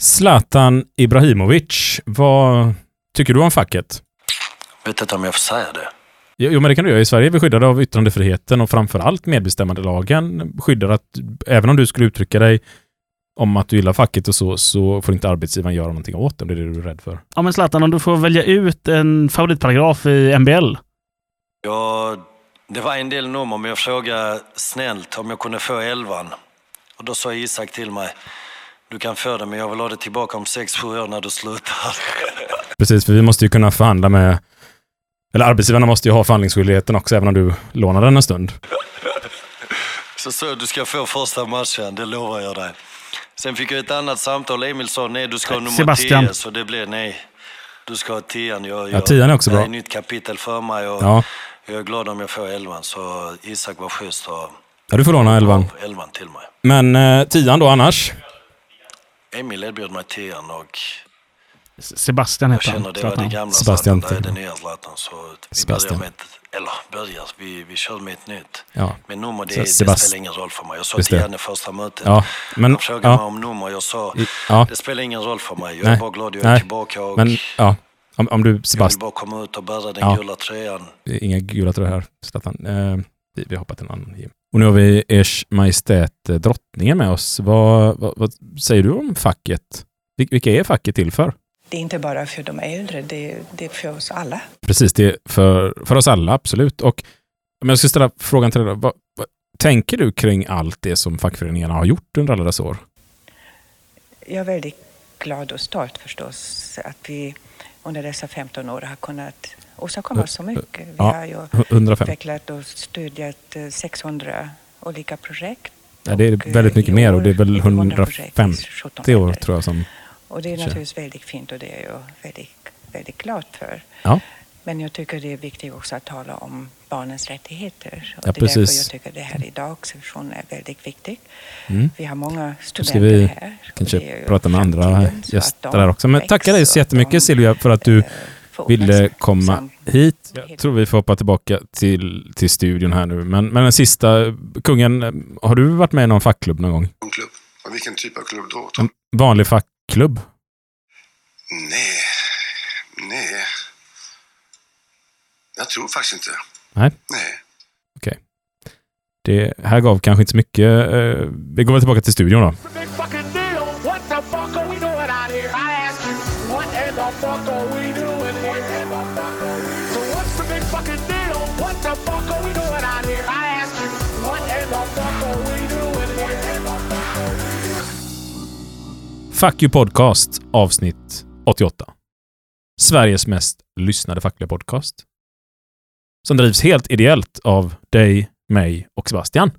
Zlatan Ibrahimovic, vad tycker du om facket? Vet inte om jag får säga det. Jo, men det kan du göra. I Sverige är vi skyddade av yttrandefriheten och framförallt medbestämmandelagen skyddar att även om du skulle uttrycka dig om att du gillar facket och så, så får inte arbetsgivaren göra någonting åt det. Det är det du är rädd för. Ja, men Zlatan, om du får välja ut en favoritparagraf i MBL. Ja, det var en del nummer, men jag frågade snällt om jag kunde få elvan. Och då sa Isak till mig, du kan få det, men jag vill ha det tillbaka om sex sju år när du slutar. Precis, för vi måste ju kunna förhandla med eller arbetsgivarna måste ju ha förhandlingsskyldigheten också, även om du lånar den en stund. Så så, du ska få första matchen, det lovar jag dig. Sen fick jag ett annat samtal. Emil sa nej, du ska ha nummer Sebastian. 10, så det blev nej. Du ska ha tian. Jag, Ja, tian är också det bra. är ett nytt kapitel för mig och Ja, jag är glad om jag får elvan. Så Isak var schysst och ja du får låna elvan. elvan till mig. Men eh, tian då annars? Emil erbjöd mig tian och Sebastian jag heter känner han. det var det gamla Sebastian Zlatan, det är till- det nya Zlatan. Så vi Sebastian. börjar med ett, eller börjar, vi, vi kör med ett nytt. Ja, Men nummer, det, det Sebast- spelar ingen roll för mig. Jag sa tian i första mötet. ja men... Han frågade mig Ja, om nummer, jag sa ja, det spelar ingen roll för mig. Jag Nej. är bara glad jag är Nej. tillbaka och men ja. Om, om du, jag vill bara komma ut och bära den Ja. gula tröjan. det är inga gula tröjor här, Zlatan. Eh, vi, vi hoppar till en annan gym. Och nu har vi Ers Majestät eh, Drottningen med oss. Vad, vad, vad säger du om facket? Vil- Vilka är facket till för? Det är inte bara för de äldre, det, det är för oss alla. Precis, det är för, för oss alla, absolut. Och om jag ska ställa frågan till dig, vad, vad tänker du kring allt det som fackföreningarna har gjort under alla dessa år? Jag är väldigt glad och stolt förstås att vi under dessa 15 år har kunnat åstadkomma så mycket. Vi Ja. har ju 105? utvecklat och eh, 600 olika projekt. Ja, det är Och, eh, väldigt mycket mer och det är väl 100 projekt i 150 17 år tror jag som... Och det är naturligtvis väldigt fint och det är jag väldigt, väldigt glad för. Ja. Men jag tycker det är viktigt också att tala om barnens rättigheter. Och Ja, det är därför precis. jag tycker det här idag-sessionen är väldigt viktigt. Mm. Vi har många studenter vi här. och Kanske prata med andra så gäster där också. Men tackar dig så och jättemycket Silvia för att du eh, ville komma hit. Jag tror vi får hoppa tillbaka till, till studion här nu. Men, men den sista, kungen, har du varit med i någon fackklubb någon gång? Klubb. Och vilken typ av klubb då? En vanlig fackklubb? Nej, nej. Jag tror faktiskt inte. Nej. Nej. Det här gav kanske inte så mycket. eh, Vi går väl tillbaka till studion då. Fuck You Podcast avsnitt 88. Sveriges mest lyssnade fackliga podcast. Som drivs helt ideellt av dig, mig och Sebastian.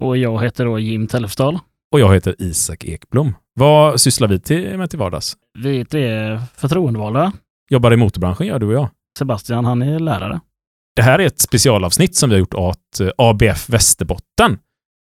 Och jag heter då Jim Tellefsdal. Och jag heter Isak Ekblom. Vad sysslar vi till med till vardags? Vi är tre förtroendevalda. Jobbar i motorbranschen, gör du och jag. Sebastian, han är lärare. Det här är ett specialavsnitt som vi har gjort åt eh, ABF Västerbotten.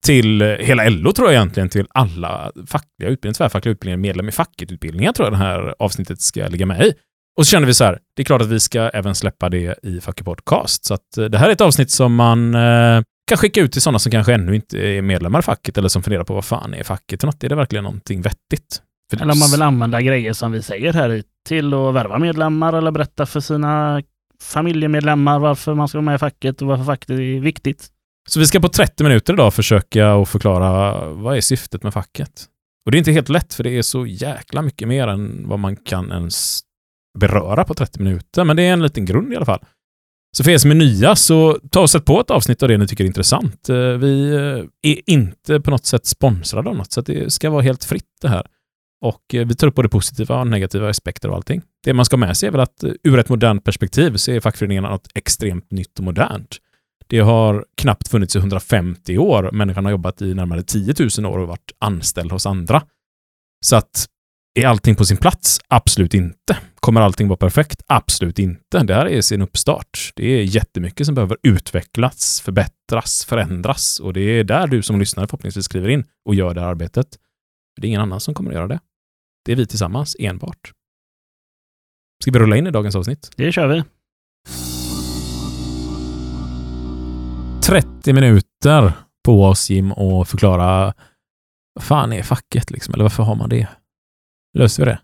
Till eh, hela LO tror jag egentligen, till alla fackliga utbildningar, tvärfackliga utbildningar, medlem i facket-utbildningar tror jag det här avsnittet ska ligga med i. Och så kände vi så här, det är klart att vi ska även släppa det i Facket Podcast. Så att eh, det här är ett avsnitt som man eh, kan skicka ut till sådana som kanske ännu inte är medlemmar i facket eller som funderar på vad fan är facket för något? Är det verkligen någonting vettigt? För Eller om man vill använda grejer som vi säger här till att värva medlemmar eller berätta för sina familjemedlemmar varför man ska vara med i facket och varför facket är viktigt. Så vi ska på 30 minuter idag försöka och förklara vad är syftet med facket. Och det är inte helt lätt för det är så jäkla mycket mer än vad man kan ens beröra på 30 minuter. Men det är en liten grund i alla fall. Så för er som är nya så ta och sätt på ett avsnitt av det ni tycker är intressant. Eh, vi eh, är inte på något sätt sponsrade av något så det ska vara helt fritt det här. Och eh, vi tar upp både positiva och negativa aspekter av allting. Det man ska ha med sig är väl att ur ett modernt perspektiv så är fackföreningarna något extremt nytt och modernt. Det har knappt funnits i 150 år. Människan har jobbat i närmare 10 000 år och varit anställd hos andra. Så att är allting på sin plats? Absolut inte. Kommer allting vara perfekt? Absolut inte. Det här är sin uppstart. Det är jättemycket som behöver utvecklas, förbättras, förändras och det är där du som lyssnare förhoppningsvis skriver in och gör det här arbetet. Det är ingen annan som kommer att göra det. Det är vi tillsammans, enbart. Ska vi rulla in i dagens avsnitt? Det kör vi. 30 minuter på oss Jim och förklara vad fan är facket liksom? Eller varför har man det? Löser vi det?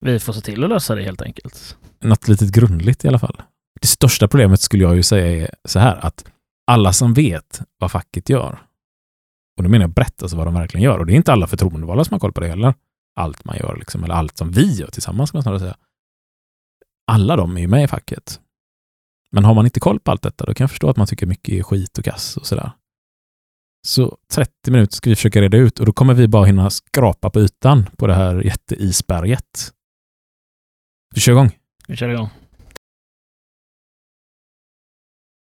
Vi får se till att lösa det helt enkelt. Något litet grundligt i alla fall. Det största problemet skulle jag ju säga är så här att alla som vet vad facket gör, och då menar jag brett alltså vad de verkligen gör, och det är inte alla förtroendevalda som har koll på det heller, allt man gör, liksom, eller allt som vi gör tillsammans, ska man snarare säga. Alla de är ju med i facket. Men har man inte koll på allt detta, då kan jag förstå att man tycker mycket är skit och kass och sådär. Så 30 minuter ska vi försöka reda ut och då kommer vi bara hinna skrapa på ytan på det här jätteisberget. Vi kör igång. Vi kör igång.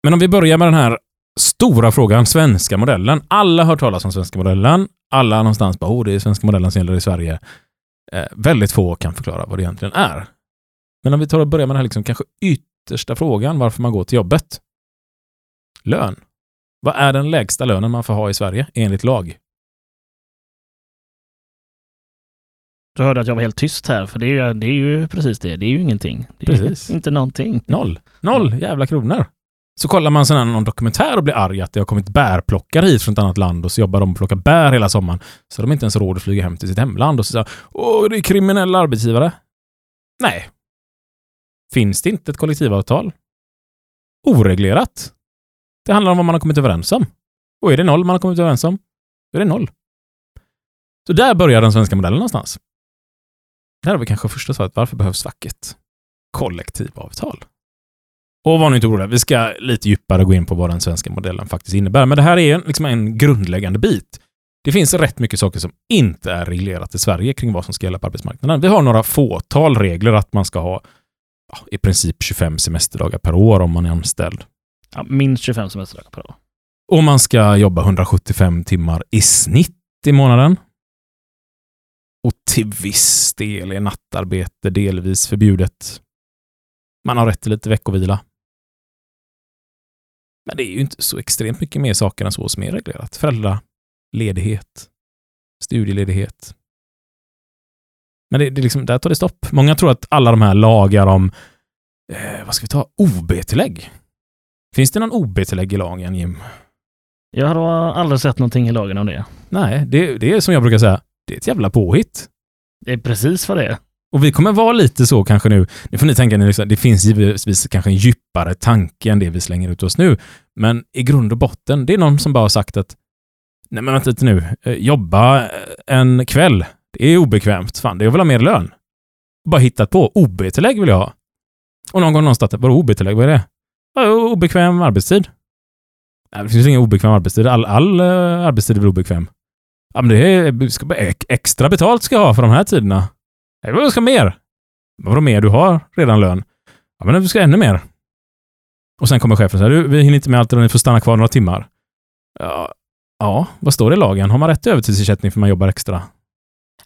Men om vi börjar med den här stora frågan, svenska modellen. Alla har hört talas om svenska modellen. Alla någonstans bara, oh, det är svenska modellen som gäller i Sverige. Eh, väldigt få kan förklara vad det egentligen är. Men om vi tar och börjar med den här liksom kanske yttersta frågan, varför man går till jobbet. Lön. Vad är den lägsta lönen man får ha i Sverige enligt lag? Du hörde att jag var helt tyst här, för det är ju, det är ju precis det. Det är ju ingenting. Det Precis. inte någonting. Noll. Noll jävla kronor. Så kollar man sån här någon dokumentär och blir arg att det har kommit bärplockare hit från ett annat land och så jobbar de och plockar bär hela sommaren. Så de inte ens råd att flyga hem till sitt hemland och så säger åh, det är kriminella arbetsgivare. Nej. Finns det inte ett kollektivavtal? Oreglerat. Det handlar om vad man har kommit överens om. Och är det noll man har kommit överens om, då är det noll. Så där börjar den svenska modellen någonstans. Där har vi kanske första svaret. Varför behövs facket? Kollektivavtal. Och var nu inte oroliga, vi ska lite djupare gå in på vad den svenska modellen faktiskt innebär. Men det här är en, liksom en grundläggande bit. Det finns rätt mycket saker som inte är reglerat i Sverige kring vad som ska gälla på arbetsmarknaden. Vi har några fåtal regler att man ska ha i princip 25 semesterdagar per år om man är anställd. Ja, minst 25 semesterdagar per år. Och man ska jobba 175 timmar i snitt i månaden. Och till viss del är nattarbete delvis förbjudet. Man har rätt till lite veckovila. Men det är ju inte så extremt mycket mer saker än så som är reglerat. Föräldraledighet, studieledighet. Men det, det är liksom, där tar det stopp. Många tror att alla de här lagar om, eh, vad ska vi ta, OB-tillägg. Finns det någon OB-tillägg i lagen, Jim? Jag har aldrig sett någonting i lagen om det. Nej, det, det är som jag brukar säga, det är ett jävla påhitt. Det är precis vad det är. Och vi kommer vara lite så kanske nu, nu får ni tänka, det finns givetvis kanske en djupare tanke än det vi slänger ut oss nu, men i grund och botten, det är någon som bara har sagt att nej men vänta lite nu, eh, jobba en kväll, det är obekvämt, fan, det är väl ha mer lön. Bara hittat på, OB-tillägg vill jag ha. Och någon gång någonstans, vadå OB-tillägg, vad är det? Obekväm arbetstid. Nej, det finns ingen obekväm arbetstid, all, all uh, arbetstid är väl obekväm. Ja, men det är, eh, ska, bara extra betalt ska jag ha för de här tiderna. Nej, vad ska mer? Vadå mer? Du har redan lön. Ja, men du ska ännu mer. Och sen kommer chefen och säger, du, vi hinner inte med allt, ni får stanna kvar några timmar. Ja, ja, vad står det i lagen? Har man rätt till övertidsersättning för man jobbar extra?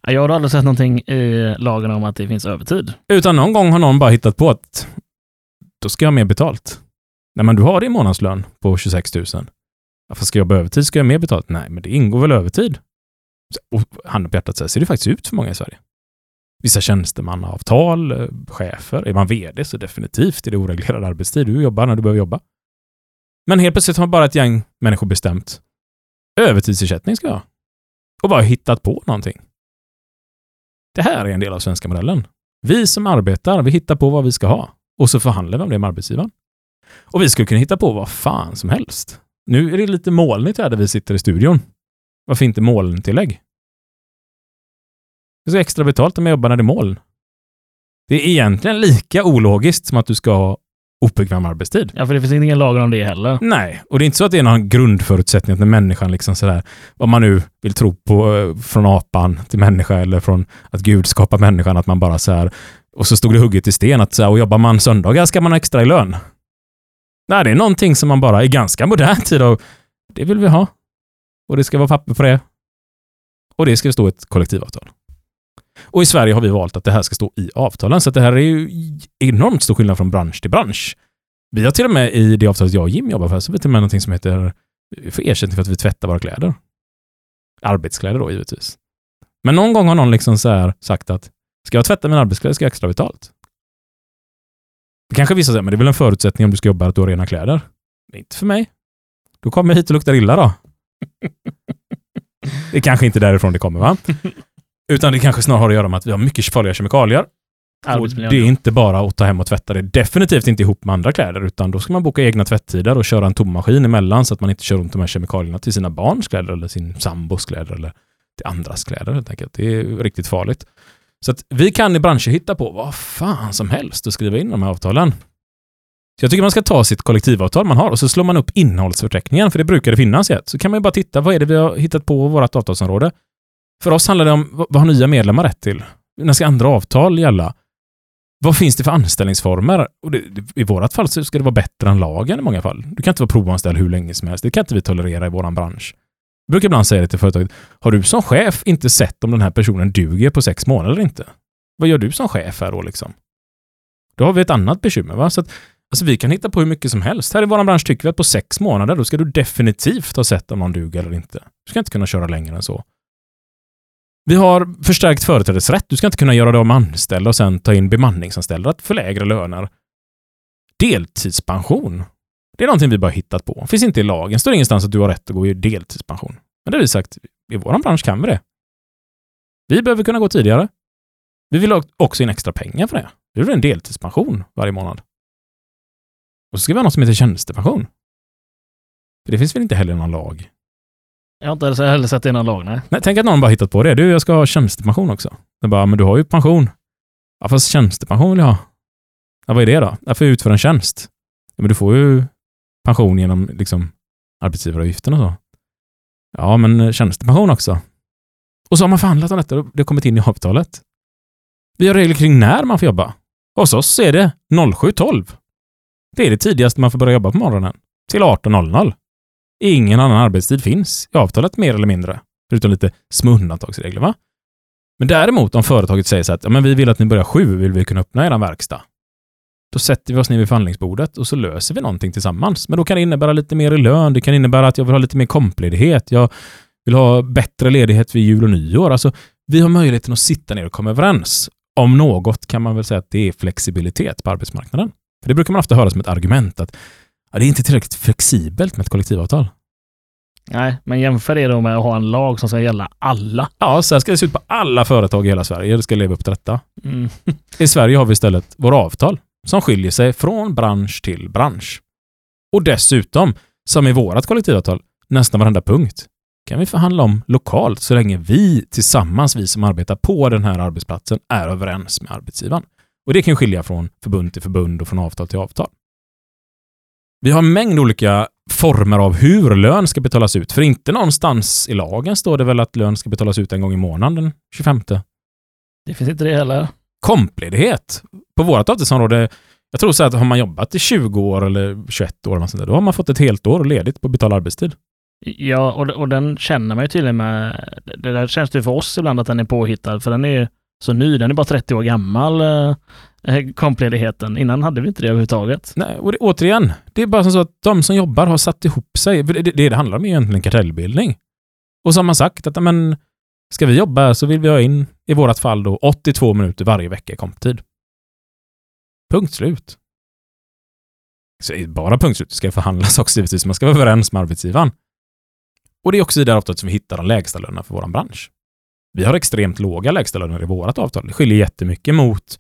Jag har aldrig sett någonting i lagen om att det finns övertid. Utan någon gång har någon bara hittat på att då ska jag ha mer betalt. Nej, men du har din månadslön på 26 000. Varför ska jag jobba övertid? Ska jag ha mer betalt? Nej, men det ingår väl övertid? Och handen på hjärtat så här, ser det faktiskt ut för många i Sverige. Vissa tjänstemannaavtal, eh, chefer. Är man vd så definitivt är det oreglerad arbetstid. Du jobbar när du behöver jobba. Men helt plötsligt har bara ett gäng människor bestämt övertidsersättning ska jag ha. Och bara hittat på någonting. Det här är en del av svenska modellen. Vi som arbetar, vi hittar på vad vi ska ha. Och så förhandlar vi om det med arbetsgivaren. Och vi skulle kunna hitta på vad fan som helst. Nu är det lite molnigt här där vi sitter i studion. Varför inte molntillägg? Du ska extra betalt om jag jobbar när det är moln. Det är egentligen lika ologiskt som att du ska ha obekväm arbetstid. Ja, för det finns ingen lagar om det heller. Nej, och det är inte så att det är någon grundförutsättning att när människan liksom sådär, vad man nu vill tro på eh, från apan till människa eller från att Gud skapar människan, att man bara så här och så stod det hugget i sten att så här, och jobbar man söndagar ska man ha extra i lön. Nej, det är någonting som man bara i ganska modern tid och det vill vi ha. Och det ska vara papper på det. Och det ska stå i ett kollektivavtal. Och i Sverige har vi valt att det här ska stå i avtalen, så att det här är ju enormt stor skillnad från bransch till bransch. Vi har till och med i det avtalet jag och Jim jobbar för, så vi till och med någonting som heter eh, för ersättning för att vi tvättar våra kläder. Arbetskläder då givetvis. Men någon gång har någon liksom så här sagt att ska jag tvätta mina arbetskläder ska jag ha extra betalt. Det kanske vissa säger, men det är väl en förutsättning om du ska jobba att du har rena kläder. Men inte för mig. Då kommer jag hit och luktar illa då. det är kanske inte därifrån det kommer va? Utan det kanske snarare har att göra med att vi har mycket farliga kemikalier. Och det är inte bara att ta hem och tvätta det. Definitivt inte ihop med andra kläder, utan då ska man boka egna tvättider och köra en tom maskin emellan så att man inte kör runt de här kemikalierna till sina barns kläder eller sin sambos kläder eller till andras kläder helt enkelt. Det är riktigt farligt. Så att vi kan i branscher hitta på vad fan som helst och skriva in de här avtalen. Så jag tycker man ska ta sitt kollektivavtal man har och så slår man upp innehållsförteckningen, för det brukar det finnas i ett. Så kan man ju bara titta, vad är det vi har hittat på vårt avtalsområde? För oss handlar det om, vad har nya medlemmar rätt till? När ska andra avtal gälla? Vad finns det för anställningsformer? Och det, det, I vårt fall så ska det vara bättre än lagen i många fall. Du kan inte vara provanställd hur länge som helst. Det kan inte vi tolerera i vår bransch. Jag brukar ibland säga det till företaget. Har du som chef inte sett om den här personen duger på sex månader eller inte? Vad gör du som chef här då liksom? Då har vi ett annat bekymmer. Va? Så att, alltså, vi kan hitta på hur mycket som helst. Här i vår bransch tycker vi att på sex månader, då ska du definitivt ha sett om någon duger eller inte. Du ska inte kunna köra längre än så. Vi har förstärkt företrädesrätt. Du ska inte kunna göra det om anställda och sen ta in bemanningsanställda för lägre löner. Deltidspension. Det är någonting vi bara hittat på. Finns inte i lagen. Står ingenstans att du har rätt att gå i deltidspension. Men det har vi sagt, i vår bransch kan vi det. Vi behöver kunna gå tidigare. Vi vill ha också in extra pengar för det. Vi vill ha en deltidspension varje månad. Och så ska vi ha något som heter tjänstepension. För det finns väl inte heller i någon lag? Jag har inte heller sett det i någon lag, nej. Nej, tänk att någon bara hittat på det. Du, jag ska ha tjänstepension också. Jag bara, men du har ju pension. Ja, fast tjänstepension vill jag ha. Ja, vad är det då? Jag får utföra en tjänst. Ja, men du får ju pension genom liksom arbetsgivaravgiften och så. Ja, men eh, tjänstepension också. Och så har man förhandlat om detta och det har kommit in i avtalet. Vi har regler kring när man får jobba. Hos oss är det 07.12. Det är det tidigaste man får börja jobba på morgonen. Till 18.00. Ingen annan arbetstid finns i avtalet mer eller mindre. Förutom lite små undantagsregler, va? Men däremot om företaget säger så att ja, men vi vill att ni börjar sju, vill vi kunna öppna er verkstad. Då sätter vi oss ner vid förhandlingsbordet och så löser vi någonting tillsammans. Men då kan det innebära lite mer i lön. Det kan innebära att jag vill ha lite mer kompledighet. Jag vill ha bättre ledighet vid jul och nyår. Alltså, vi har möjligheten att sitta ner och komma överens. Om något kan man väl säga att det är flexibilitet på arbetsmarknaden. För det brukar man ofta höra som ett argument att ja, det är inte tillräckligt flexibelt med ett kollektivavtal. Nej, men jämför det då med att ha en lag som ska gälla alla. Ja, här ska det se ut på alla företag i hela Sverige. Det ska leva upp till detta. Mm. I Sverige har vi istället våra avtal som skiljer sig från bransch till bransch. Och dessutom, som i vårat kollektivavtal, nästan varenda punkt kan vi förhandla om lokalt så länge vi tillsammans, vi som arbetar på den här arbetsplatsen, är överens med arbetsgivaren. Och det kan skilja från förbund till förbund och från avtal till avtal. Vi har en mängd olika former av hur lön ska betalas ut. För inte någonstans i lagen står det väl att lön ska betalas ut en gång i månaden den 25. Det finns inte det heller. Kompledighet. På vårt avtalsområde, jag tror så att har man jobbat i 20 år eller 21 år, sånt där, då har man fått ett helt år ledigt på betald arbetstid. Ja, och, och den känner man ju tydligen med. Det där känns det för oss ibland att den är påhittad, för den är så ny. Den är bara 30 år gammal, eh, eh, kompledigheten. Innan hade vi inte det överhuvudtaget. Nej, och det, återigen, det är bara som så att de som jobbar har satt ihop sig. För Det, det, det handlar om är egentligen kartellbildning. Och så har man sagt att men, ska vi jobba så vill vi ha in, i vårt fall då, 82 minuter varje vecka i komptid. Punkt slut. Så bara punkt slut. Det ska förhandlas också givetvis. Man ska vara överens med arbetsgivaren. Och det är också i det här avtalet som vi hittar de lägsta lönerna för vår bransch. Vi har extremt låga lägstalöner i vårt avtal. Det skiljer jättemycket mot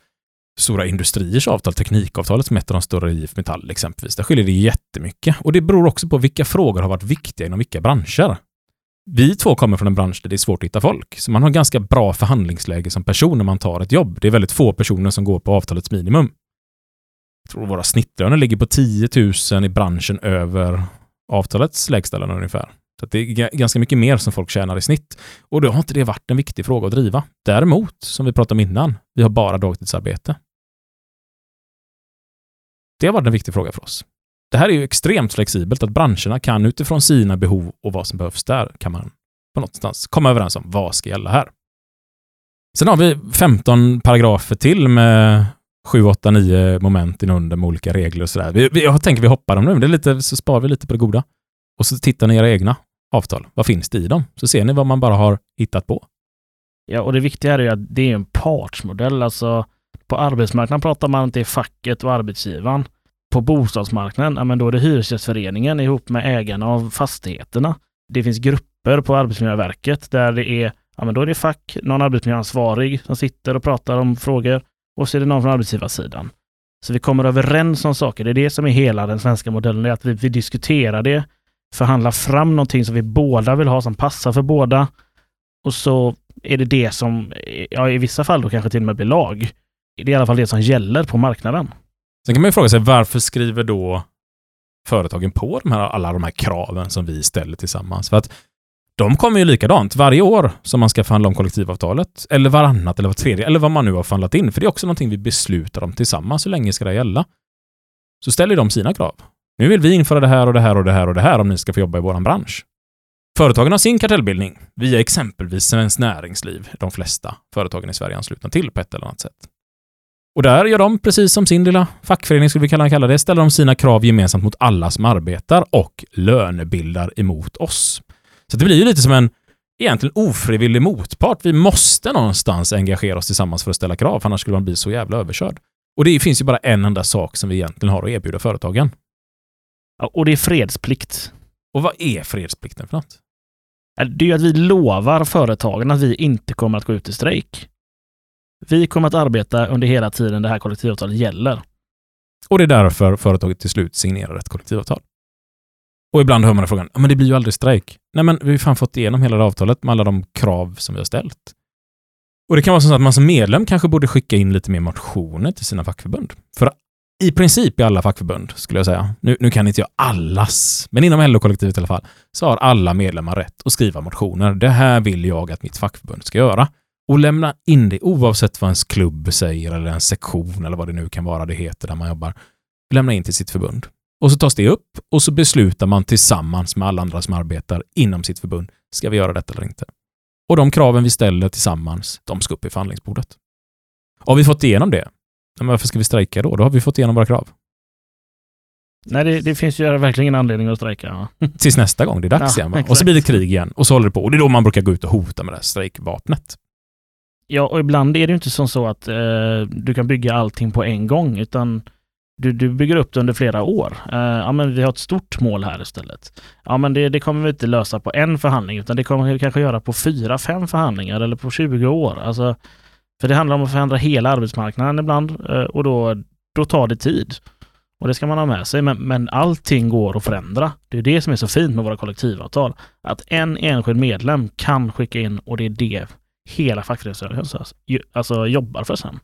stora industriers avtal, teknikavtalet som är ett av de större i IF Metall exempelvis. Där skiljer det jättemycket. Och det beror också på vilka frågor har varit viktiga inom vilka branscher. Vi två kommer från en bransch där det är svårt att hitta folk, så man har ganska bra förhandlingsläge som person när man tar ett jobb. Det är väldigt få personer som går på avtalets minimum. Jag tror våra snittlöner ligger på 10 000 i branschen över avtalets lägsta lön ungefär. Så att det är ganska mycket mer som folk tjänar i snitt. Och då har inte det varit en viktig fråga att driva. Däremot, som vi pratade om innan, vi har bara dagtidsarbete. Det har varit en viktig fråga för oss. Det här är ju extremt flexibelt, att branscherna kan utifrån sina behov och vad som behövs där, kan man på någonstans komma överens om vad ska gälla här. Sen har vi 15 paragrafer till med 7, 8, 9 moment inunder med olika regler och sådär. Vi, vi, jag tänker vi hoppar dem nu, det är lite, så sparar vi lite på det goda. Och så tittar ni era egna avtal. Vad finns det i dem? Så ser ni vad man bara har hittat på. Ja, och det viktiga är ju att det är en partsmodell. Alltså, på arbetsmarknaden pratar man inte i facket och arbetsgivaren. På bostadsmarknaden, ja, men då är det Hyresgästföreningen ihop med ägarna av fastigheterna. Det finns grupper på Arbetsmiljöverket där det är Ja, men då är det fack, någon arbetsmiljöansvarig som sitter och pratar om frågor och så är det någon från arbetsgivarsidan. Så vi kommer överens om saker. Det är det som är hela den svenska modellen, det är att vi, vi diskuterar det, förhandla fram någonting som vi båda vill ha, som passar för båda. Och så är det det som, ja, i vissa fall då kanske till och med blir lag. Det är i alla fall det som gäller på marknaden. Sen kan man ju fråga sig varför skriver då företagen på de här, alla de här kraven som vi ställer tillsammans? För att de kommer ju likadant varje år som man ska förhandla om kollektivavtalet. Eller varannat eller var tredje, eller vad man nu har förhandlat in. För det är också någonting vi beslutar om tillsammans. Hur länge ska det gälla? Så ställer de sina krav. Nu vill vi införa det här och det här och det här och det här om ni ska få jobba i vår bransch. Företagen har sin kartellbildning via exempelvis Svenskt Näringsliv, de flesta företagen i Sverige anslutna till på ett eller annat sätt. Och där gör de, precis som sin lilla fackförening skulle vi kalla, kalla det, ställer de sina krav gemensamt mot alla som arbetar och lönebildar emot oss. Så det blir ju lite som en egentligen ofrivillig motpart. Vi måste någonstans engagera oss tillsammans för att ställa krav, för annars skulle man bli så jävla överkörd. Och det finns ju bara en enda sak som vi egentligen har att erbjuda företagen. Ja, och det är fredsplikt. Och vad är fredsplikten för något? Det är ju att vi lovar företagen att vi inte kommer att gå ut i strejk. Vi kommer att arbeta under hela tiden det här kollektivavtalet gäller. Och det är därför företaget till slut signerar ett kollektivavtal. Och ibland hör man frågan, men det blir ju aldrig strejk. Nej, men vi har fan fått igenom hela det avtalet med alla de krav som vi har ställt. Och det kan vara så att man som medlem kanske borde skicka in lite mer motioner till sina fackförbund. För i princip i alla fackförbund, skulle jag säga, nu, nu kan inte jag allas, men inom LO-kollektivet i alla fall, så har alla medlemmar rätt att skriva motioner. Det här vill jag att mitt fackförbund ska göra. Och lämna in det oavsett vad ens klubb säger eller en sektion eller vad det nu kan vara det heter där man jobbar. Lämna in till sitt förbund. Och så tas det upp och så beslutar man tillsammans med alla andra som arbetar inom sitt förbund. Ska vi göra detta eller inte? Och de kraven vi ställer tillsammans, de ska upp i förhandlingsbordet. Har vi fått igenom det, men varför ska vi strejka då? Då har vi fått igenom våra krav. Nej, det, det finns ju verkligen ingen anledning att strejka. Tills nästa gång det är dags Ja, igen. Va? Och så blir det krig igen och så håller det på. Och det är då man brukar gå ut och hota med det här strejkvapnet. Ja, och ibland är det ju inte som så att eh, du kan bygga allting på en gång, utan du, du bygger upp det under flera år. Eh, ja, men vi har ett stort mål här istället. Ja, men det, det kommer vi inte lösa på en förhandling, utan det kommer vi kanske göra på fyra, fem förhandlingar eller på 20 år. Alltså, för det handlar om att förändra hela arbetsmarknaden ibland eh, och då, då tar det tid. Och det ska man ha med sig, men, men allting går att förändra. Det är det som är så fint med våra kollektivavtal. Att en enskild medlem kan skicka in och det är det hela fackföreningsrörelsen alltså, jobbar för sen.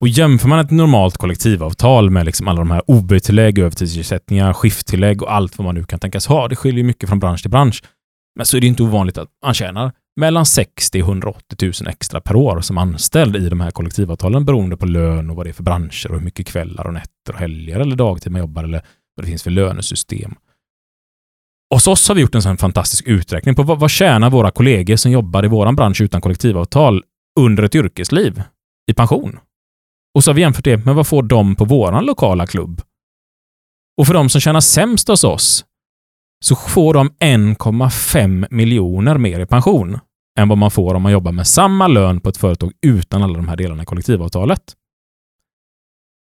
Och jämför man ett normalt kollektivavtal med liksom alla de här OB-tillägg, övertidsersättningar, skifttillägg och allt vad man nu kan tänkas ha. Det skiljer mycket från bransch till bransch. Men så är det inte ovanligt att man tjänar mellan 60 och 180 000 extra per år som anställd i de här kollektivavtalen beroende på lön och vad det är för branscher och hur mycket kvällar och nätter och helger eller dagtid man jobbar eller vad det finns för lönesystem. Hos oss har vi gjort en sån fantastisk uträkning på vad, vad tjänar våra kollegor som jobbar i vår bransch utan kollektivavtal under ett yrkesliv i pension. Och så har vi jämfört det med vad får de på våran lokala klubb. Och för de som tjänar sämst hos oss så får de 1,5 miljoner mer i pension än vad man får om man jobbar med samma lön på ett företag utan alla de här delarna i kollektivavtalet.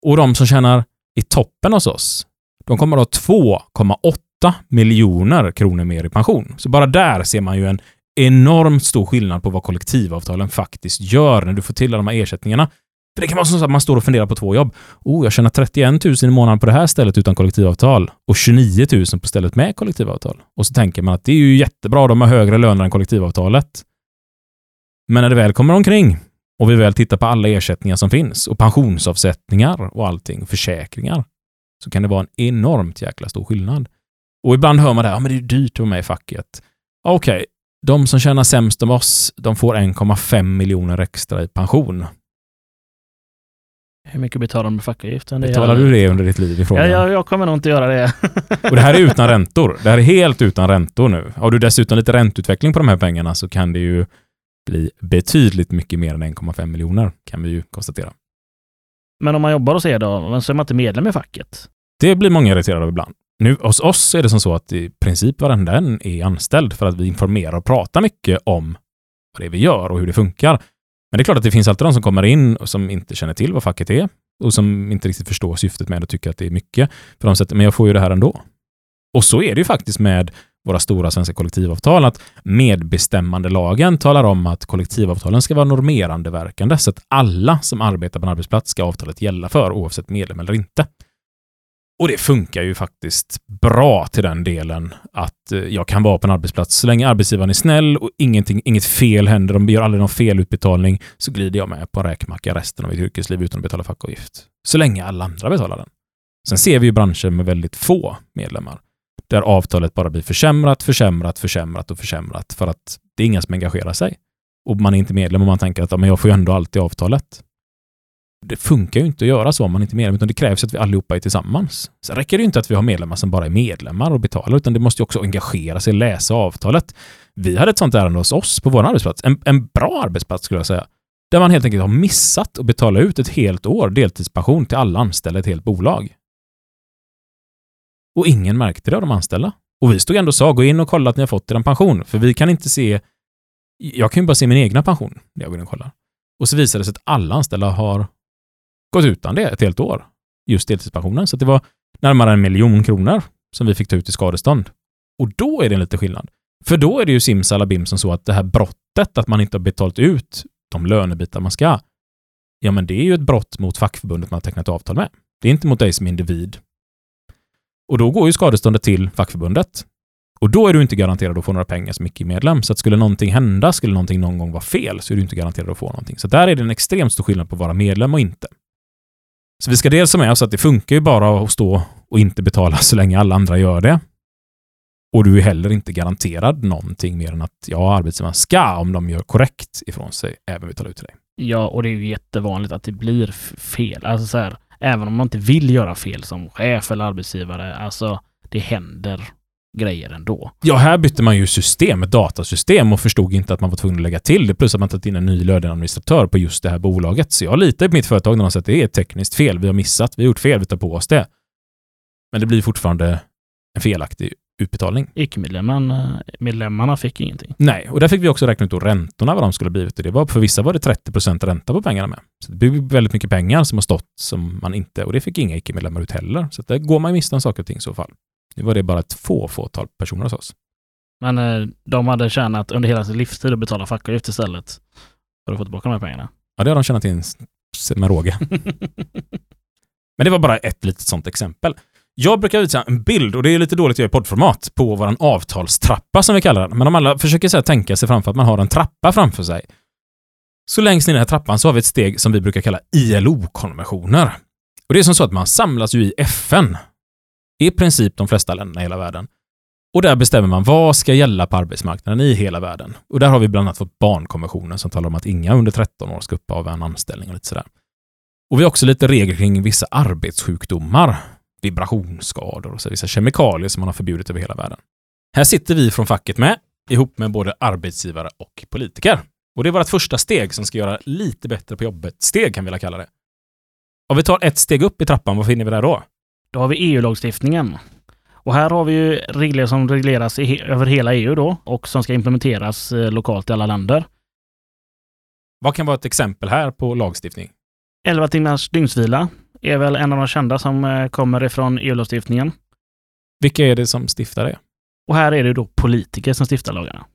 Och de som tjänar i toppen hos oss, de kommer att ha 2,8 miljoner kronor mer i pension. Så bara där ser man ju en enormt stor skillnad på vad kollektivavtalen faktiskt gör när du får till alla de här ersättningarna. För det kan vara så att man står och funderar på två jobb. Oh, jag tjänar 31 000 i månaden på det här stället utan kollektivavtal och 29 000 på stället med kollektivavtal. Och så tänker man att det är ju jättebra, de har högre löner än kollektivavtalet. Men när det väl kommer omkring och vi väl tittar på alla ersättningar som finns och pensionsavsättningar och allting, försäkringar, så kan det vara en enormt jäkla stor skillnad. Och ibland hör man det här, ja, men det är dyrt att vara med i facket. Okej, Okej, de som tjänar sämst av oss, de får 1,5 miljoner extra i pension. Hur mycket betalar de med fackavgiften? Betalar du det under ditt liv i Ja, jag, jag kommer nog inte göra det. Och det här är utan räntor. Det här är helt utan räntor nu. Har du dessutom lite ränteutveckling på de här pengarna så kan det ju bli betydligt mycket mer än 1,5 miljoner, kan vi ju konstatera. Men om man jobbar hos er då, men så är man inte medlem i facket. Det blir många irriterade av ibland. Nu hos oss är det som så att i princip varenda en är anställd för att vi informerar och pratar mycket om vad det är vi gör och hur det funkar. Men det är klart att det finns alltid de som kommer in och som inte känner till vad facket är och som inte riktigt förstår syftet med det och tycker att det är mycket. För de säger men jag får ju det här ändå. Och så är det ju faktiskt med våra stora svenska kollektivavtal, att medbestämmandelagen talar om att kollektivavtalen ska vara normerande verkande, så att alla som arbetar på en arbetsplats ska avtalet gälla för, oavsett medlem eller inte. Och det funkar ju faktiskt bra till den delen att eh, jag kan vara på en arbetsplats. Så länge arbetsgivaren är snäll och ingenting, inget fel händer, de gör aldrig någon felutbetalning, så glider jag med på en räkmacka resten av mitt yrkesliv utan att betala fackavgift. Så länge alla andra betalar den. Sen ser vi ju branscher med väldigt få medlemmar, där avtalet bara blir försämrat, försämrat, försämrat och försämrat för att det är inga som engagerar sig. Och man är inte medlem och man tänker att ja, men jag får ju ändå alltid avtalet det funkar ju inte att göra så om man inte är medlem, utan det krävs att vi allihopa är tillsammans. Sen räcker det ju inte att vi har medlemmar som bara är medlemmar och betalar, utan det måste ju också engagera sig, läsa avtalet. Vi hade ett sånt ärende hos oss på vår arbetsplats, en, en bra arbetsplats skulle jag säga, där man helt enkelt har missat att betala ut ett helt år deltidspension till alla anställda i ett helt bolag. Och ingen märkte det av de anställda. Och vi stod ändå och sa, gå in och kolla att ni har fått er pension, för vi kan inte se, jag kan ju bara se min egna pension när jag går in och kollar. Och så visade det sig att alla anställda har gått utan det ett helt år, just deltidspensionen. Så det var närmare en miljon kronor som vi fick ta ut i skadestånd. Och då är det en lite skillnad. För då är det ju simsalabim som så att det här brottet, att man inte har betalt ut de lönebitar man ska, ja men det är ju ett brott mot fackförbundet man har tecknat avtal med. Det är inte mot dig som individ. Och då går ju skadeståndet till fackförbundet. Och då är du inte garanterad att få några pengar som icke-medlem. Så att skulle någonting hända, skulle någonting någon gång vara fel, så är du inte garanterad att få någonting. Så där är det en extremt stor skillnad på att vara medlem och inte. Så vi ska dels ha med oss att det funkar ju bara att stå och inte betala så länge alla andra gör det. Och du är heller inte garanterad någonting mer än att ja, arbetsgivaren ska, om de gör korrekt ifrån sig, även betala ut till dig. Ja, och det är ju jättevanligt att det blir fel. Alltså så här, även om man inte vill göra fel som chef eller arbetsgivare, alltså det händer grejer ändå. Ja, här bytte man ju system, ett datasystem och förstod inte att man var tvungen att lägga till det. Plus att man tagit in en ny löneadministratör på just det här bolaget. Så jag litar på mitt företag när man säger att det är ett tekniskt fel. Vi har missat, vi har gjort fel, vi tar på oss det. Men det blir fortfarande en felaktig utbetalning. Icke-medlemmarna fick ingenting. Nej, och där fick vi också räkna ut då räntorna vad de skulle blivit. Det var, för vissa var det 30% ränta på pengarna med. Så det blir väldigt mycket pengar som har stått som man inte, och det fick inga icke-medlemmar ut heller. Så där går man miste om saker och ting i så fall. Nu var det bara ett få fåtal personer hos oss. Men eh, de hade tjänat under hela sin livstid att betala fackavgift istället för att få tillbaka de här pengarna. Ja, det har de tjänat in med råge. Men det var bara ett litet sånt exempel. Jag brukar visa en bild, och det är lite dåligt att göra i poddformat, på vår avtalstrappa som vi kallar den. Men om alla försöker så här, tänka sig framför att man har en trappa framför sig. Så längst ner i den här trappan så har vi ett steg som vi brukar kalla ILO-konventioner. Och det är som så att man samlas ju i FN i princip de flesta länderna i hela världen. Och där bestämmer man vad ska gälla på arbetsmarknaden i hela världen. Och där har vi bland annat fått barnkonventionen som talar om att inga under 13 år ska uppehålla en anställning och lite sådär. Och vi har också lite regler kring vissa arbetssjukdomar, vibrationsskador och så vissa kemikalier som man har förbjudit över hela världen. Här sitter vi från facket med, ihop med både arbetsgivare och politiker. Och det är vårt första steg som ska göra lite bättre på jobbet. Steg kan vi vilja kalla det. Om vi tar ett steg upp i trappan, vad finner vi där då? Då har vi EU-lagstiftningen. Och här har vi ju regler som regleras i, över hela EU då och som ska implementeras eh, lokalt i alla länder. Vad kan vara ett exempel här på lagstiftning? 11 timmars dygnsvila är väl en av de kända som eh, kommer ifrån EU-lagstiftningen. Vilka är det som stiftar det? Och här är det då politiker som stiftar lagarna.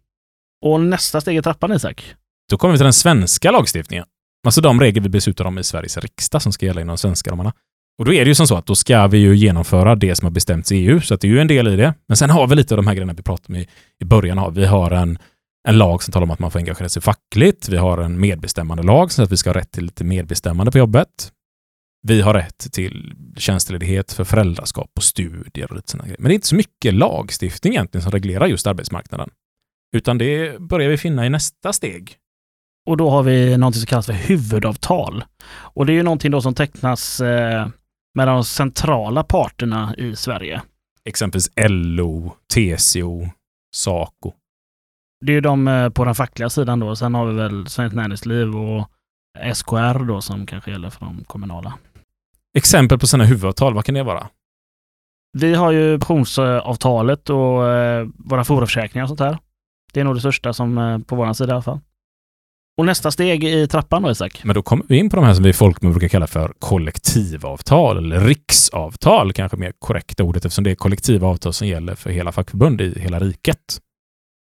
Och nästa steg i trappan, Isak? Då kommer vi till den svenska lagstiftningen. Alltså de regler vi beslutar om i Sveriges riksdag som ska gälla inom svenska ramarna. Och då är det ju som så att då ska vi ju genomföra det som har bestämts i EU, så att det är ju en del i det. Men sen har vi lite av de här grejerna vi pratade om i, i början. Av. Vi har en, en lag som talar om att man får engagera sig fackligt. Vi har en medbestämmande lag så att vi ska ha rätt till lite medbestämmande på jobbet. Vi har rätt till tjänstledighet för föräldraskap och studier och lite sådana grejer. Men det är inte så mycket lagstiftning egentligen som reglerar just arbetsmarknaden. Utan det börjar vi finna i nästa steg. Och då har vi någonting som kallas för huvudavtal. Och det är ju någonting då som tecknas eh, med de centrala parterna i Sverige. Exempelvis LO, TCO, SACO. Det är de eh, på den fackliga sidan då. Sen har vi väl Svenskt Näringsliv och SKR då som kanske gäller för de kommunala. Exempel på sådana huvudavtal, vad kan det vara? Vi har ju pensionsavtalet och eh, våra foraförsäkringar och sånt här. Det är nog det största som på vår sida i alla fall. Och nästa steg i trappan då Isak? Men då kommer vi in på de här som vi i folkmun brukar kalla för kollektivavtal eller riksavtal, kanske mer korrekta ordet eftersom det är kollektivavtal som gäller för hela fackförbund i hela riket.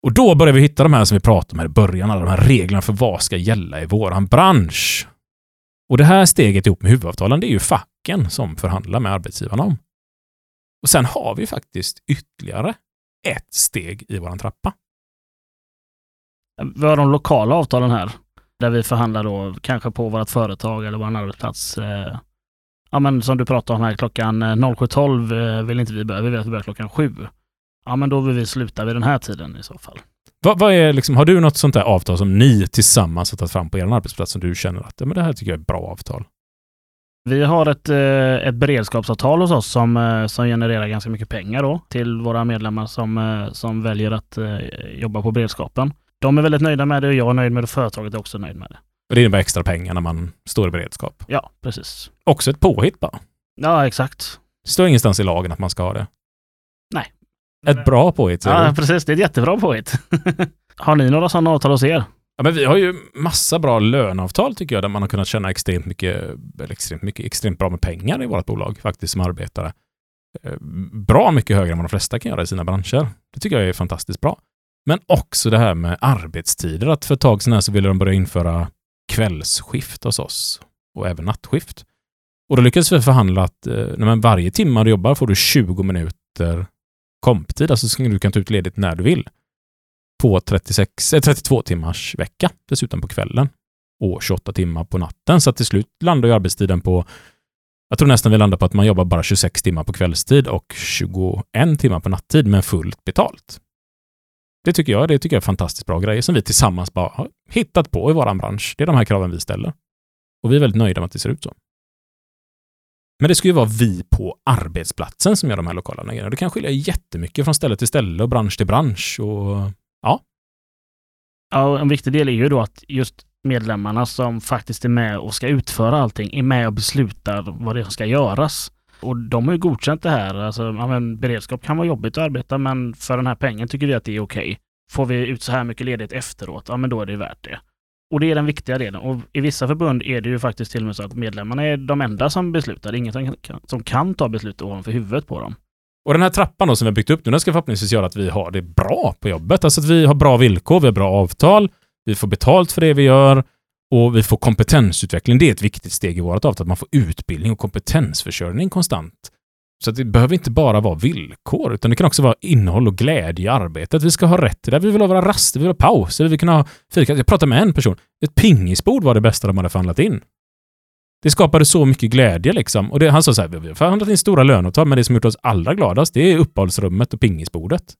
Och då börjar vi hitta de här som vi pratade om här i början, alla de här reglerna för vad ska gälla i våran bransch. Och det här steget ihop med huvudavtalen, det är ju facken som förhandlar med arbetsgivarna om. Och sen har vi faktiskt ytterligare ett steg i våran trappa. Vi har de lokala avtalen här, där vi förhandlar då kanske på vårt företag eller vår arbetsplats. Eh, ja, men som du pratade om här, klockan 07.12 eh, vill inte vi börja, vi vill att vi börjar klockan 7. Ja, men då vill vi sluta vid den här tiden i så fall. Vad, vad är liksom, har du något sånt där avtal som ni tillsammans har tagit fram på er arbetsplats som du känner att ja, men det här tycker jag är ett bra avtal? Vi har ett, eh, ett beredskapsavtal hos oss som, eh, som genererar ganska mycket pengar då till våra medlemmar som, eh, som väljer att jobba på beredskapen. De är väldigt nöjda med det och jag är nöjd med det och företaget är också nöjd med det. Och det innebär extra pengar när man står i beredskap? Ja, precis. Också ett påhitt bara? Ja, exakt. Det står ingenstans i lagen att man ska ha det? Nej. Ett bra påhitt? Ja, precis. Det är ett jättebra påhitt. har ni några sådana avtal hos er? Ja, men vi har ju massa bra löneavtal tycker jag, där man har kunnat tjäna extremt mycket, extremt mycket, extremt bra med pengar i vårt bolag faktiskt som arbetare. Eh, bra mycket högre än vad de flesta kan göra i sina branscher. Det tycker jag är fantastiskt bra. Men också det här med arbetstider, att för ett tag sedan så ville de börja införa kvällsskift hos oss och även nattskift. Och då lyckades vi förhandla att eh, varje timme du jobbar får du 20 minuter komptid, alltså så du kan ta ut ledigt när du vill på 36, 32 eh, timmars vecka dessutom på kvällen och 28 timmar på natten. Så att till slut landar ju arbetstiden på, jag tror nästan vi landar på att man jobbar bara 26 timmar på kvällstid och 21 timmar på nattid med fullt betalt. Det tycker jag, det tycker jag är fantastiskt bra grejer som vi tillsammans bara har hittat på i vår bransch. Det är de här kraven vi ställer. Och vi är väldigt nöjda med att det ser ut så. Men det ska ju vara vi på arbetsplatsen som gör de här lokala grejerna. Det kan skilja jättemycket från ställe till ställe och bransch till bransch och Ja. Ja, en viktig del är ju då att just medlemmarna som faktiskt är med och ska utföra allting är med och beslutar vad det ska göras. Och de har ju godkänt det här. Alltså, ja, men beredskap kan vara jobbigt att arbeta, men för den här pengen tycker vi att det är okej. Okay. Får vi ut så här mycket ledigt efteråt, ja men då är det värt det. Och det är den viktiga delen. Och i vissa förbund är det ju faktiskt till och med så att medlemmarna är de enda som beslutar. Det är ingen som kan, som kan ta beslut ovanför huvudet på dem. Och den här trappan då som vi har byggt upp nu, den ska förhoppningsvis göra att vi har det bra på jobbet. Alltså att vi har bra villkor, vi har bra avtal, vi får betalt för det vi gör och vi får kompetensutveckling. Det är ett viktigt steg i vårt avtal, att man får utbildning och kompetensförsörjning konstant. Så att det behöver inte bara vara villkor, utan det kan också vara innehåll och glädje i arbetet. Vi ska ha rätt till det. Vi vill ha våra raster, vi vill ha pauser, vi vill kunna ha fika. Jag pratade med en person. Ett pingisbord var det bästa de hade förhandlat in. Det skapade så mycket glädje liksom. Och det, han sa så här, vi har förhandlat in stora löneavtal, men det som gjort oss allra gladast, det är uppehållsrummet och pingisbordet.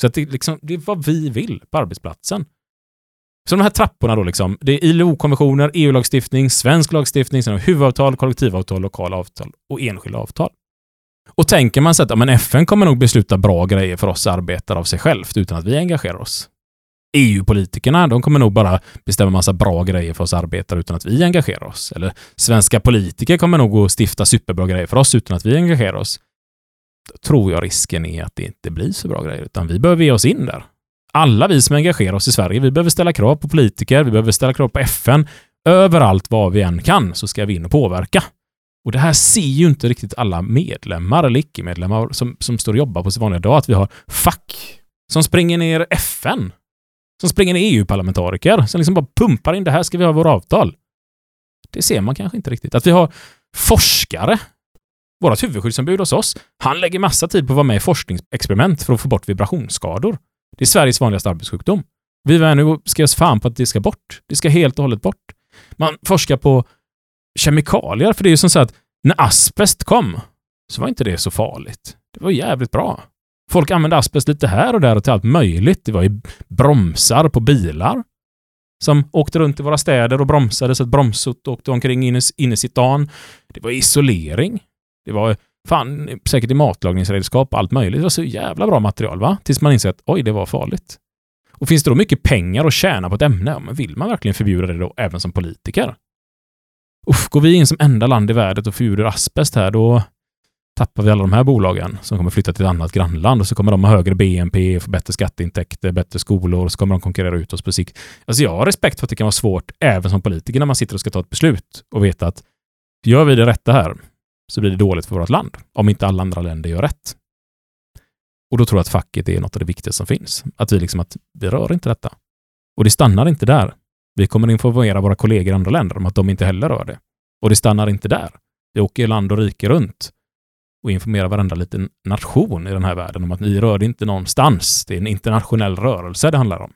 Så att det, liksom, det är vad vi vill på arbetsplatsen. Så de här trapporna då liksom, det är ILO-konventioner, EU-lagstiftning, svensk lagstiftning, sen huvudavtal, kollektivavtal, lokala avtal och enskilda avtal. Och tänker man sig att ja, men FN kommer nog besluta bra grejer för oss arbetare av sig självt utan att vi engagerar oss. EU-politikerna, de kommer nog bara bestämma massa bra grejer för oss arbetare utan att vi engagerar oss. Eller svenska politiker kommer nog att stifta superbra grejer för oss utan att vi engagerar oss. Då tror jag risken är att det inte blir så bra grejer, utan vi behöver ge oss in där. Alla vi som engagerar oss i Sverige, vi behöver ställa krav på politiker, vi behöver ställa krav på FN. Överallt vad vi än kan så ska vi in och påverka. Och det här ser ju inte riktigt alla medlemmar eller icke-medlemmar som, som står och jobbar på sin vanliga dag, att vi har fack som springer ner FN som springer ner EU-parlamentariker som liksom bara pumpar in det här ska vi ha våra avtal. Det ser man kanske inte riktigt. Att vi har forskare. Vårt huvudskyddsombud hos oss, han lägger massa tid på att vara med i forskningsexperiment för att få bort vibrationsskador. Det är Sveriges vanligaste arbetssjukdom. Vi var nu ska oss fan på att det ska bort. Det ska helt och hållet bort. Man forskar på kemikalier, för det är ju som så att när asbest kom så var inte det så farligt. Det var jävligt bra. Folk använde asbest lite här och där och till allt möjligt. Det var ju bromsar på bilar som åkte runt i våra städer och bromsade så att bromsot åkte omkring inne i sitt. Det var isolering. Det var fan, säkert i matlagningsredskap och allt möjligt. Det var så jävla bra material, va? Tills man inser att oj, det var farligt. Och finns det då mycket pengar att tjäna på ett ämne, Ja, men vill man verkligen förbjuda det då även som politiker? Uff, går vi in som enda land i världen och förbjuder asbest här, då tappar vi alla de här bolagen som kommer flytta till ett annat grannland och så kommer de ha högre BNP, få bättre skatteintäkter, bättre skolor och så kommer de konkurrera ut oss på sikt. Alltså jag har respekt för att det kan vara svårt även som politiker när man sitter och ska ta ett beslut och veta att gör vi det rätta här så blir det dåligt för vårt land om inte alla andra länder gör rätt. Och då tror jag att facket är något av det viktigaste som finns. Att vi liksom att vi rör inte detta. Och det stannar inte där. Vi kommer informera våra kollegor i andra länder om att de inte heller rör det. Och det stannar inte där. Vi åker land och rike runt och informerar varenda liten nation i den här världen om att ni rör det inte någonstans. Det är en internationell rörelse det handlar om.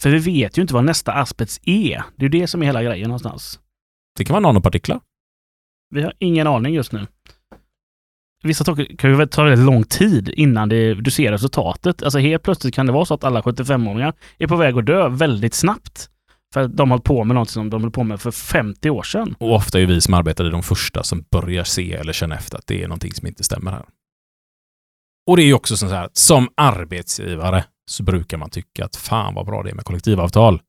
För vi vet ju inte vad nästa asbest är. Det är ju det som är hela grejen någonstans. Det kan vara nanopartiklar. Vi har ingen aning just nu. Vissa saker kan ju ta väldigt lång tid innan det, du ser resultatet. Alltså helt plötsligt kan det vara så att alla 75-åringar är på väg att dö väldigt snabbt. För att de har hållit på med något som de höll på med för 50 år sedan. Och ofta är vi som arbetar de första som börjar se eller känna efter att det är någonting som inte stämmer här. Och det är ju också så här att som arbetsgivare så brukar man tycka att fan vad bra det är med kollektivavtal.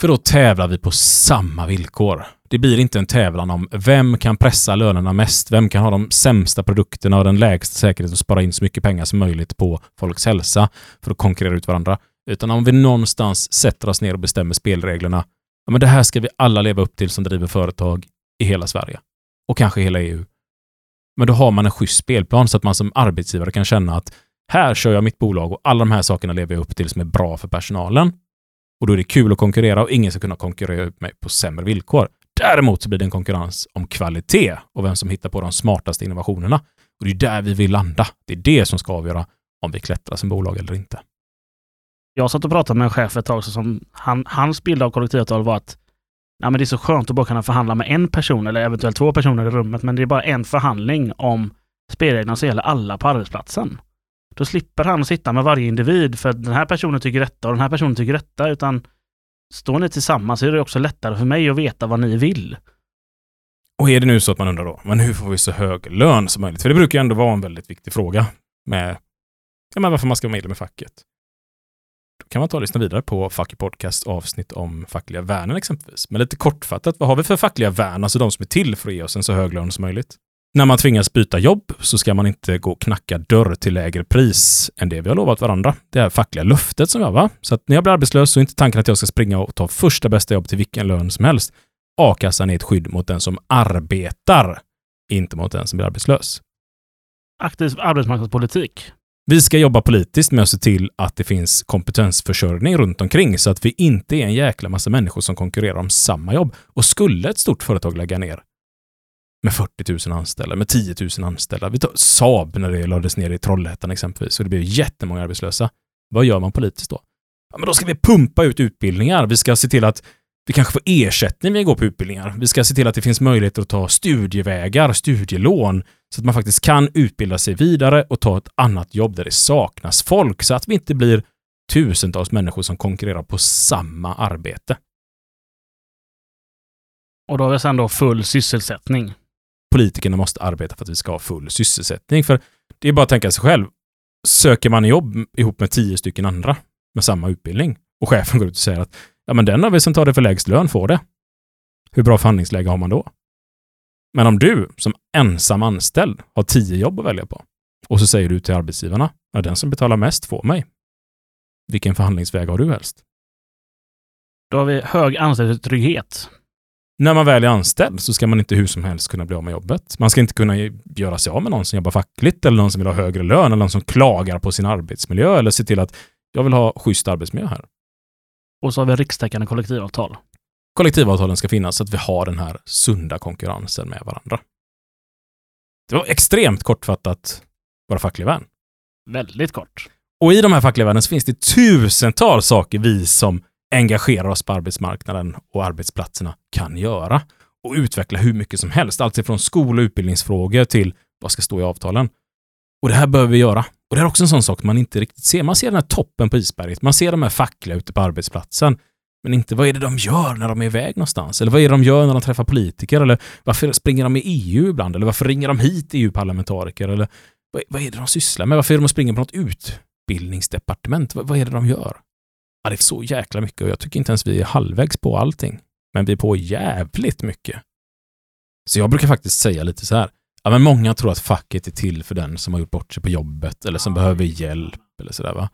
För då tävlar vi på samma villkor. Det blir inte en tävlan om vem kan pressa lönerna mest, vem kan ha de sämsta produkterna och den lägsta säkerheten och spara in så mycket pengar som möjligt på folks hälsa för att konkurrera ut varandra. Utan om vi någonstans sätter oss ner och bestämmer spelreglerna, ja men det här ska vi alla leva upp till som driver företag i hela Sverige. Och kanske hela EU. Men då har man en schysst spelplan så att man som arbetsgivare kan känna att här kör jag mitt bolag och alla de här sakerna lever jag upp till som är bra för personalen. Och då är det kul att konkurrera och ingen ska kunna konkurrera ut mig på sämre villkor. Däremot så blir det en konkurrens om kvalitet och vem som hittar på de smartaste innovationerna. Och det är där vi vill landa. Det är det som ska avgöra om vi klättrar som bolag eller inte. Jag satt och pratade med en chef ett tag som han, hans bild av kollektivavtal var att ja, men det är så skönt att bara kunna förhandla med en person eller eventuellt två personer i rummet, men det är bara en förhandling om spelreglerna som gäller alla på arbetsplatsen. Då slipper han sitta med varje individ för att den här personen tycker detta och den här personen tycker detta, utan står ni tillsammans så är det också lättare för mig att veta vad ni vill. Och är det nu så att man undrar då, men hur får vi så hög lön som möjligt? För det brukar ju ändå vara en väldigt viktig fråga med ja, men varför man ska vara medlem i facket. Då kan man ta och lyssna vidare på Facket Podcast avsnitt om fackliga värnen exempelvis. Men lite kortfattat, vad har vi för fackliga värn? Alltså de som är till för att ge oss en så hög lön som möjligt. När man tvingas byta jobb så ska man inte gå och knacka dörr till lägre pris än det vi har lovat varandra. Det är fackliga löftet som jag va? Så att när jag blir arbetslös så är inte tanken att jag ska springa och ta första bästa jobb till vilken lön som helst. A-kassan är ett skydd mot den som arbetar, inte mot den som blir arbetslös. Aktiv arbetsmarknadspolitik. Vi ska jobba politiskt med att se till att det finns kompetensförsörjning runt omkring så att vi inte är en jäkla massa människor som konkurrerar om samma jobb. Och skulle ett stort företag lägga ner med 40 000 anställda, med 10 000 anställda. Vi tar Saab när det lades ner i Trollhättan exempelvis och det blev jättemånga arbetslösa. Vad gör man politiskt då? Ja, men då ska vi pumpa ut utbildningar. Vi ska se till att vi kanske får ersättning när vi går på utbildningar. Vi ska se till att det finns möjligheter att ta studievägar, studielån, så att man faktiskt kan utbilda sig vidare och ta ett annat jobb där det saknas folk, så att vi inte blir tusentals människor som konkurrerar på samma arbete. Och då har vi sen då full sysselsättning. Politikerna måste arbeta för att vi ska ha full sysselsättning, för det är bara att tänka sig själv. Söker man jobb ihop med tio stycken andra med samma utbildning och chefen går ut och säger att ja, men den av er som tar det för lägst lön får det. Hur bra förhandlingsläge har man då? Men om du som ensam anställd har tio jobb att välja på och så säger du till arbetsgivarna, ja, den som betalar mest får mig. Vilken förhandlingsväg har du helst? Då har vi hög anställningstrygghet. När man väl är anställd så ska man inte hur som helst kunna bli av med jobbet. Man ska inte kunna göra sig av med någon som jobbar fackligt eller någon som vill ha högre lön eller någon som klagar på sin arbetsmiljö eller se till att jag vill ha schysst arbetsmiljö här. Och så har vi rikstäckande kollektivavtal. Kollektivavtalen ska finnas så att vi har den här sunda konkurrensen med varandra. Det var extremt kortfattat våra fackliga värn. Väldigt kort. Och i de här fackliga värnen så finns det tusentals saker vi som engagerar oss på arbetsmarknaden och arbetsplatserna kan göra och utveckla hur mycket som helst. Allt från skol och utbildningsfrågor till vad ska stå i avtalen. Och det här behöver vi göra. Och det är också en sån sak man inte riktigt ser. Man ser den här toppen på isberget. Man ser de här fackliga ute på arbetsplatsen. Men inte vad är det de gör när de är iväg någonstans? Eller vad är det de gör när de träffar politiker? Eller varför springer de i EU ibland? Eller varför ringer de hit EU-parlamentariker? Eller vad, vad, är det de sysslar med? Varför är de och springer på något utbildningsdepartement? Vad, vad är det de gör? Ja, det är så jäkla mycket och jag tycker inte ens vi är halvvägs på allting. Men vi är på jävligt mycket. Så jag brukar faktiskt säga lite så här. Ja, men många tror att facket är till för den som har gjort bort sig på jobbet eller som behöver hjälp eller sådär va.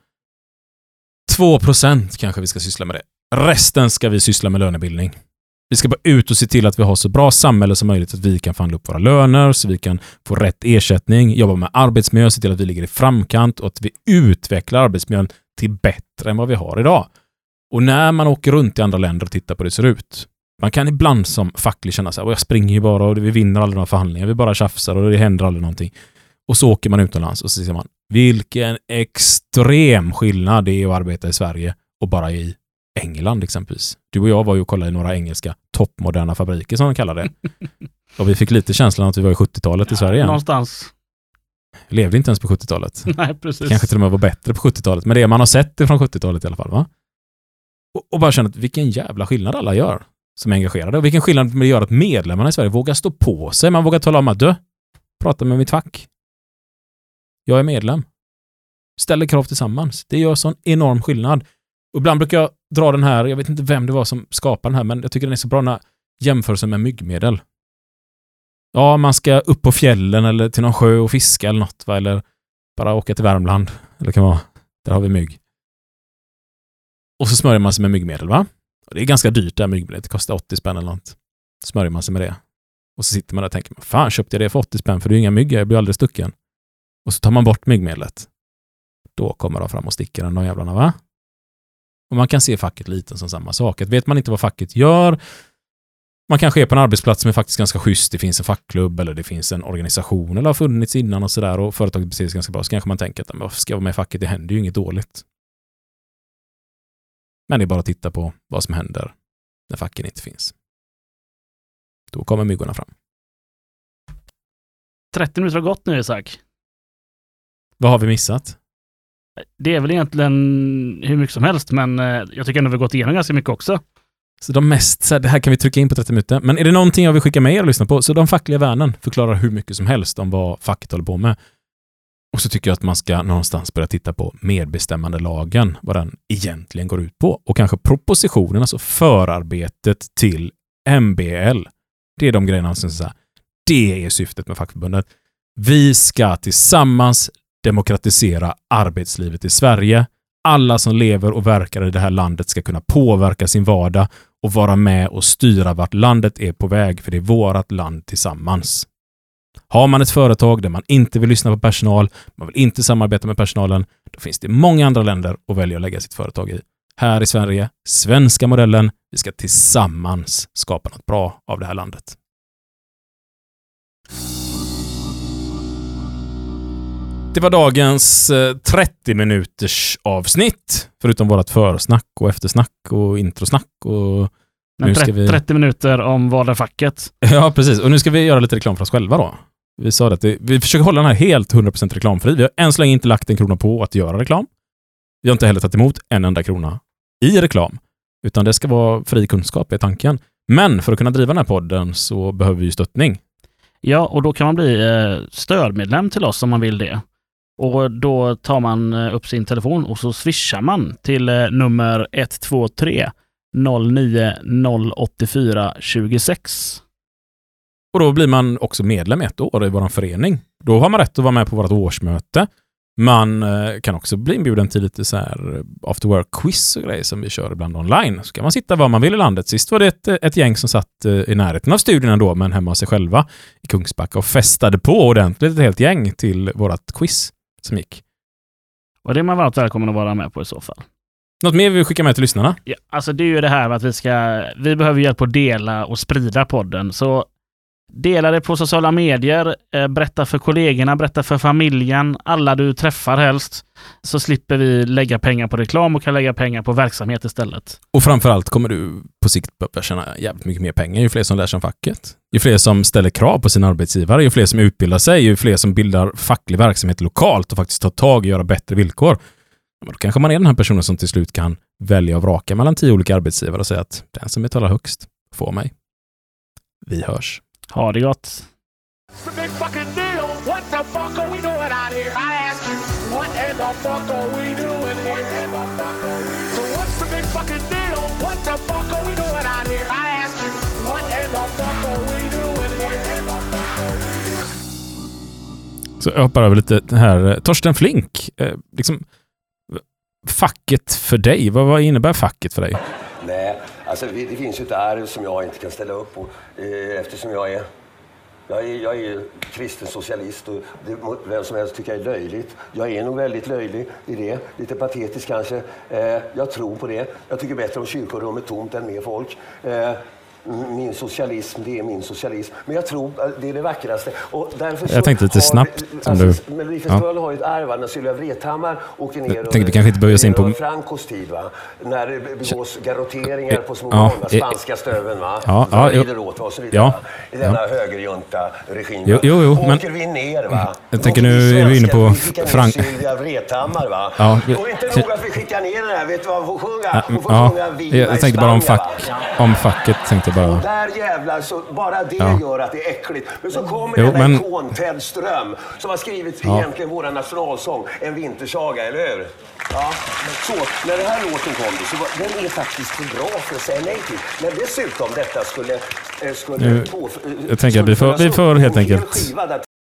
2% kanske vi ska syssla med det. Resten ska vi syssla med lönebildning. Vi ska bara ut och se till att vi har så bra samhälle som möjligt, att vi kan förhandla upp våra löner, så vi kan få rätt ersättning, jobba med arbetsmiljö, se till att vi ligger i framkant och att vi utvecklar arbetsmiljön till bättre än vad vi har idag. Och när man åker runt i andra länder och tittar på hur det ser ut, man kan ibland som facklig känna så här, jag springer ju bara och vi vinner aldrig några förhandlingar, vi bara tjafsar och det händer aldrig någonting. Och så åker man utomlands och så ser man, vilken extrem skillnad det är att arbeta i Sverige och bara i England exempelvis. Du och jag var ju och kollade i några engelska toppmoderna fabriker som de kallar det. Och vi fick lite känslan att vi var i 70-talet i Sverige. Någonstans. Levde inte ens på 70-talet. Nej, precis. Kanske till och med var bättre på 70-talet. Men det man har sett det från 70-talet i alla fall. Va? Och, och bara känna att vilken jävla skillnad alla gör som är engagerade. Och vilken skillnad det gör att medlemmarna i Sverige vågar stå på sig. Man vågar tala om att du, prata med mitt fack. Jag är medlem. Ställer krav tillsammans. Det gör sån enorm skillnad. Och ibland brukar jag dra den här, jag vet inte vem det var som skapade den här, men jag tycker den är så bra, den här jämförelsen med myggmedel. Ja, man ska upp på fjällen eller till någon sjö och fiska eller något, va? eller bara åka till Värmland. Eller kan vara, där har vi mygg. Och så smörjer man sig med myggmedel, va? Och det är ganska dyrt det här myggmedlet, det kostar 80 spänn eller något. Smörjer man sig med det. Och så sitter man där och tänker, fan köpte jag det för 80 spänn för det är ju inga mygg, jag blir aldrig stucken. Och så tar man bort myggmedlet. Då kommer de fram och sticker den, de jävlarna, va? Och man kan se facket lite som samma sak. Att vet man inte vad facket gör, man kanske är på en arbetsplats som är faktiskt ganska schysst, det finns en fackklubb eller det finns en organisation eller har funnits innan och sådär och företaget beter sig ganska bra, så kanske man tänker att men varför ska jag vara med i facket, det händer ju inget dåligt. Men det är bara att titta på vad som händer när facken inte finns. Då kommer myggorna fram. 30 minuter har gått nu Isak. Vad har vi missat? Det är väl egentligen hur mycket som helst, men eh, jag tycker ändå vi har gått igenom ganska mycket också. Så de mest, så här, det här kan vi trycka in på 30 minuter. Men är det någonting jag vill skicka med er att lyssna på, så de fackliga värnen förklarar hur mycket som helst om vad facket håller på med. Och så tycker jag att man ska någonstans börja titta på medbestämmandelagen, vad den egentligen går ut på. Och kanske propositionen, alltså förarbetet till MBL. Det är de grejerna som så här, det är syftet med fackförbundet. Vi ska tillsammans demokratisera arbetslivet i Sverige. Alla som lever och verkar i det här landet ska kunna påverka sin vardag och vara med och styra vart landet är på väg, för det är vårt land tillsammans. Har man ett företag där man inte vill lyssna på personal, man vill inte samarbeta med personalen, då finns det många andra länder att välja att lägga sitt företag i. Här i Sverige, svenska modellen, vi ska tillsammans skapa något bra av det här landet. Det var dagens eh, 30 minuters avsnitt, förutom vårt försnack och eftersnack och introsnack och Men Nu ska 30, vi- 30 minuter om vad är facket. Ja, precis. Och nu ska vi göra lite reklam för oss själva då. Vi sa att det, vi försöker hålla den här helt 100% reklamfri. Vi har än så länge inte lagt en krona på att göra reklam. Vi har inte heller tagit emot en enda krona i reklam. Utan det ska vara fri kunskap är tanken. Men för att kunna driva den här podden så behöver vi ju stöttning. Ja, och då kan man bli eh, stödmedlem till oss om man vill det. Och då tar man eh, upp sin telefon och så swishar man till eh, nummer 123 09 084 26. Och då blir man också medlem ett år i vår förening. Då har man rätt att vara med på vårt årsmöte. Man eh, kan också bli inbjuden till lite så här after work-quiz och grejer som vi kör ibland online. Så kan man sitta var man vill i landet. Sist var det ett, ett gäng som satt i närheten av studion då, men hemma hos sig själva i Kungsbacka och festade på ordentligt ett helt gäng till vårt quiz som gick. Och det är man varmt välkommen att vara med på i så fall. Något mer vi vill skicka med till lyssnarna? Ja, alltså det är ju det här med att vi ska, vi behöver hjälp att dela och sprida podden. Så dela det på sociala medier, eh, berätta för kollegorna, berätta för familjen, alla du träffar helst. Så slipper vi lägga pengar på reklam och kan lägga pengar på verksamhet istället. Och framförallt kommer du på sikt behöva tjäna jävligt mycket mer pengar ju fler som lär sig om facket. Ju fler som ställer krav på sina arbetsgivare, ju fler som utbildar sig, ju fler som bildar facklig verksamhet lokalt och faktiskt tar tag och göra bättre villkor. Men då kanske man är den här personen som till slut kan välja och vraka mellan tio olika arbetsgivare och säga att den som betalar högst får mig. Vi hörs. Ha det gott! Så jag hoppar över lite det här. Torsten Flink, eh, liksom, facket för dig, vad, vad innebär facket för dig? Alltså det finns ju ett arv som jag inte kan ställa upp på eh, eftersom jag är jag är, jag är ju kristen socialist och det må vem som helst tycka är löjligt. Jag är nog väldigt löjlig i det. Lite patetisk kanske. Eh, jag tror på det. Jag tycker bättre om kyrkorummet tomt än med folk. Eh, min socialism, det är min socialism. Men jag tror att det är det vackraste. Och därför Jag tänkte lite snabbt, som alltså, du- Melodifestivalen har ju ett arv när Sylvia Vrethammar åker ner Jag tänkte vi kanske inte behöver in på- Francos tid. Va? När det begås garrotteringar på små Ja, barn, eh, spanska stöveln. Va? Ja, Ja, ja, rider åt och så vidare. Ja? I denna högerjunta regim. Jo, jo, jo, men- Åker vi ner va? Jag tänker nu är vi inne på Frank- Sylvia Vrethammar va? Ja, vi- och inte nog att vi skickar ner den här, vet du vad hon får sjunga? Hon får Ja, sjunga Viva jag tänkte bara om, fack, om facket. Tänkte jag bara. Där jävlar, så bara det Ja. gör att det är äckligt. Men så kommer Jo, den där men- ikon Ted Ström som har skrivit Ja. egentligen vår nationalsång, En vintersaga, eller hur? Ja, så när den här låten kom, då, så var, den är faktiskt för bra för att säga nej till. Men dessutom detta skulle... eh, skulle Nu- på, jag tänker att vi får- vi helt en hel enkelt- skiva där